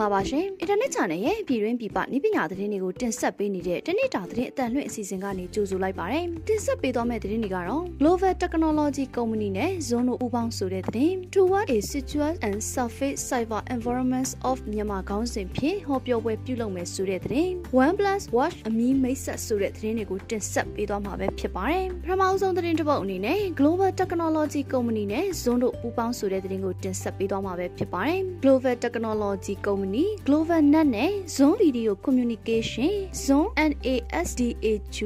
္ဂလာပါရှင်။ Internet Channel ရဲ့ပြည်တွင်းပြည်ပနည်းပညာသတင်းတွေကိုတင်ဆက်ပေးနေတဲ့တနေ့တာသတင်းအတန်လွှင့်အစီအစဉ်ကနေကြိုဆိုလိုက်ပါရစေ။တင်ဆက်ပေးသွားမယ့်သတင်းတွေကတော့ Global Technology Company နဲ့ Zone တို့ပူးပေါင်းဆိုတဲ့သတင်း Toward a Secure and Safe Cyber Environments of Myanmar ခေါင်းစဉ်ဖြင့်ဟောပြောပွဲပြုလုပ်မယ်ဆိုတဲ့သတင်း OnePlus Watch အမီမိတ်ဆက်ဆိုတဲ့သတင်းတွေကိုတင်ဆက်ပေးသွားမှာပဲဖြစ်ပါတယ်။ပထမဆုံးသတင်းတစ်ပုဒ်အနေနဲ့ Global Technology Company နဲ့ Zone တို့ပူးပေါင်းဆိုတဲ့သတင်းကိုတင်ဆက်ပေးသွားမှာပဲဖြစ်ပါတယ်။ Global Technology Company Global Net နဲ့ Zone Video Communication Zone NASDA2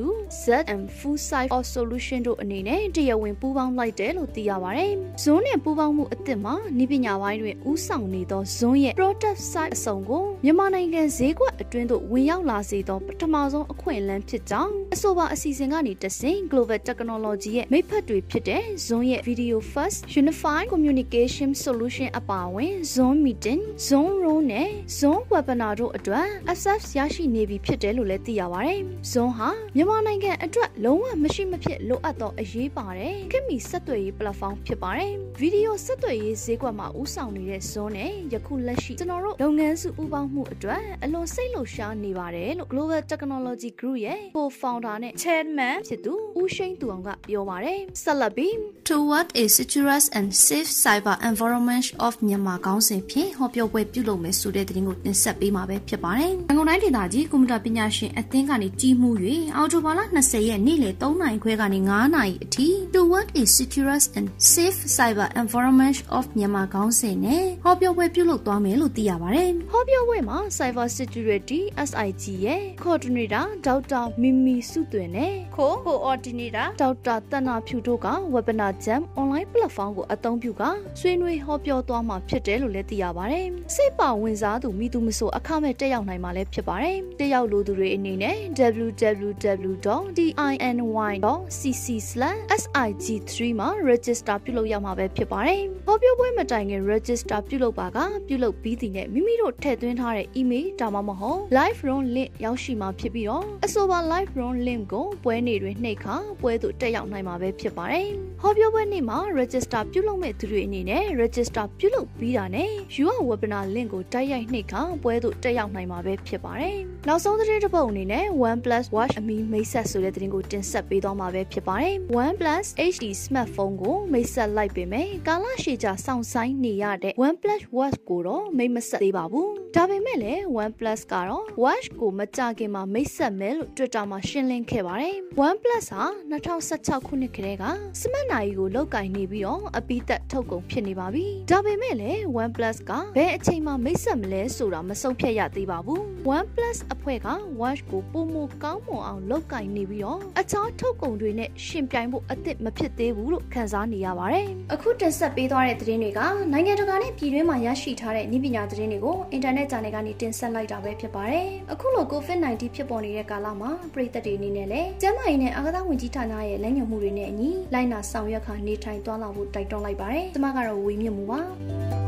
ZM Full Site of Solution တို့အနေနဲ့တရားဝင်ပူးပေါင်းလိုက်တယ်လို့သိရပါတယ်။ Zone နဲ့ပူးပေါင်းမှုအသစ်မှာနိပညာပိုင်းတွင်ဦးဆောင်နေသော Zone ရဲ့ Product Site အစုံကိုမြန်မာနိုင်ငံဈေးကွက်အတွင်းသို့ဝင်ရောက်လာစေသောပထမဆုံးအခွင့်အလမ်းဖြစ်ကြောင်းအဆိုပါအစီအစဉ်ကနေတဆင့် Global Technology ရဲ့မိဖက်တွေဖြစ်တဲ့ Zone ရဲ့ Video First Unified Communication Solution အပါအဝင် Zone Meeting Zone Room နဲ့ Zone Webinar တို့အတွက် access ရရှိနေပြီဖြစ်တယ်လို့လည်းသိရပါတယ်။ Zone ဟာမြန်မာနိုင်ငံအတွက်လုံးဝမရှိမဖြစ်လိုအပ်သောအရေးပါတဲ့ခင်မီဆက်သွယ်ရေး platform ဖြစ်ပါတယ်။ Video ဆက်သွယ်ရေးဈေးကွက်မှာဦးဆောင်နေတဲ့ Zone နဲ့ယခုလက်ရှိကျွန်တော်တို့လုပ်ငန်းစုပူးပေါင်းမှုအတွက်အလွန်စိတ်လှုပ်ရှားနေပါတယ်လို့ Global Technology Group ရဲ့ co-founder နဲ့ chairman ဖြစ်သူဦးရှိန်သူအောင်ကပြောပါတယ်။ဆက်လက်ပြီး Toward a secure and safe cyber environment of Myanmar ခေါင်းစဉ်ဖြင့်ဟောပြောပွဲပြုလုပ်မယ်ဆိုတဲ့သတင်းကိုတင်ဆက်ပေးမှာပဲဖြစ်ပါတယ်။ရန်ကုန်တိုင်းဒေသကြီးကွန်ပျူတာပညာရှင်အသင်းကနေကြီးမှု၍အော်တိုဘာလ20ရက်နေ့လယ်3နာရီခွဲကနေ9နာရီအထိ Toward a secure and safe cyber environment of Myanmar ခေါင်းစဉ်နဲ့ဟောပြောပွဲပြုလုပ်သွားမယ်လို့သိရပါတယ်။ဟောပြောပွဲမှာ Cyber Security SIG ရဲ့ Coordinator ဒေါက်တာမီမီစုသွင်နဲ့ Co-Coordinator ဒေါက်တာတဏ္ဍဖြူတို့က Webinar Jam online platform ကိုအသုံးပြုကဆွေးနွေးဟောပြောသွားမှာဖြစ်တယ်လို့လည်းသိရပါတယ်။စိတ်ပါဝင်စားသူမိသူမဆိုအခမဲ့တက်ရောက်နိုင်မှာလည်းဖြစ်ပါတယ်။တက်ရောက်လိုသူတွေအနေနဲ့ www.diny1.cc/sig3 မှာ register ပြုလုပ်ရမှာပဲဖြစ်ပါတယ်။ဟောပြောပွဲမတိုင်ခင် register ပြုလုပ်ပါကပြုလုပ်ပြီးတည်နဲ့မိမိတို့ထည့်သွင်းထားတဲ့ email ဒါမှမဟုတ် live room link ရောက်ရှိမှာဖြစ်ပြီးတော့အဆိုပါ live room link ကိုပွဲနေတွင်နှိပ်ခါပွဲသို့တက်ရောက်နိုင်မှာပဲဖြစ်ပါတယ်။ဟောပြောပွဲနေ့မှာ register ပြုလုပ်မဲ့သူတွေအနေနဲ့ register ပြုလုပ်ပြီးတာနဲ့ your webinar link ကိုတိုက်ရိုက်နှိပ်ခါပွဲသို့တက်ရောက်နိုင်မှာပဲဖြစ်ပါတယ်။နောက်ဆုံးသတင်းတစ်ပုဒ်အနေနဲ့ OnePlus Watch အမီမိတ်ဆက်ဆိုတဲ့သတင်းကိုတင်ဆက်ပေးသွားမှာပဲဖြစ်ပါတယ်။ OnePlus HD smartphone ကိုမိတ်ဆက်လိုက်ပေမဲ့ကာလရှည်ကြာစောင့်ဆိုင်းနေရတဲ့ OnePlus Watch ကိုတော့မိတ်မဆက်သေးပါဘူး။ဒါပေမဲ့လည်း OnePlus ကတော့ Watch ကိုမကြခင်မှာမိတ်ဆက်မယ်လို့ Twitter မှာရှင်းလင်းခဲ့ပါတယ်။ OnePlus ဟာ2016ခုနှစ်ကတည်းကစမတ်နိုင်ကိုလောက်ကင်နေပြီးတော့အပိသက်ထုတ်ကုန်ဖြစ်နေပါပြီ။ဒါပေမဲ့လည်း OnePlus ကဘယ်အချိန်မှမိတ်ဆက်မလဲဆိုတာမဆုံးဖြတ်ရသေးပါဘူး။ OnePlus အဖွဲ့က Watch ကိုပုံမကောင်းမွန်အောင်လောက်ကင်နေပြီးတော့အခြားထုတ်ကုန်တွေနဲ့ရှင်ပြိုင်ဖို့အသင့်မဖြစ်သေးဘူးလို့ခန်းစားနေရပါတယ်။အခုတင်ဆက်ပေးသွားတဲ့သတင်းတွေကနိုင်ငံတကာနဲ့ပြည်တွင်းမှာရရှိထားတဲ့နည်းပညာသတင်းတွေကိုအင်တာနက်ဂျာနယ်ကနေတင်ဆက်လိုက်တာပဲဖြစ်ပါတယ်။အခုလို COVID-19 ဖြစ်ပေါ်နေတဲ့ကာလမှာပြည်သက်တွေအနေနဲ့လည်းကျန်းမာရေးနဲ့အာသာဝင်ကြီးဌာနရဲ့လက်ညှိုးမှုတွေနဲ့အညီလိုက်နာဆောင်ရွက်ခါနေထိုင်သွားလာဖို့တိုက်တွန်းလိုက်ပါတယ်။ကျွန်မကတော့ဝေမြင့်မှုပါ။